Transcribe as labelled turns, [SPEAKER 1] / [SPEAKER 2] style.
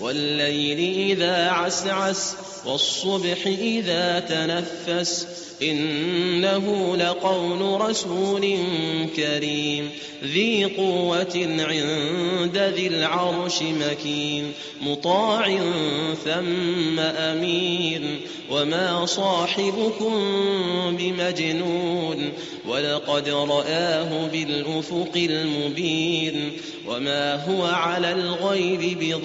[SPEAKER 1] والليل إذا عسعس والصبح إذا تنفس. إنه لقول رسول كريم ذي قوة عند ذي العرش مكين. مطاع ثم أمين وما صاحبكم بمجنون. ولقد رآه بالأفق المبين وما هو على الغيب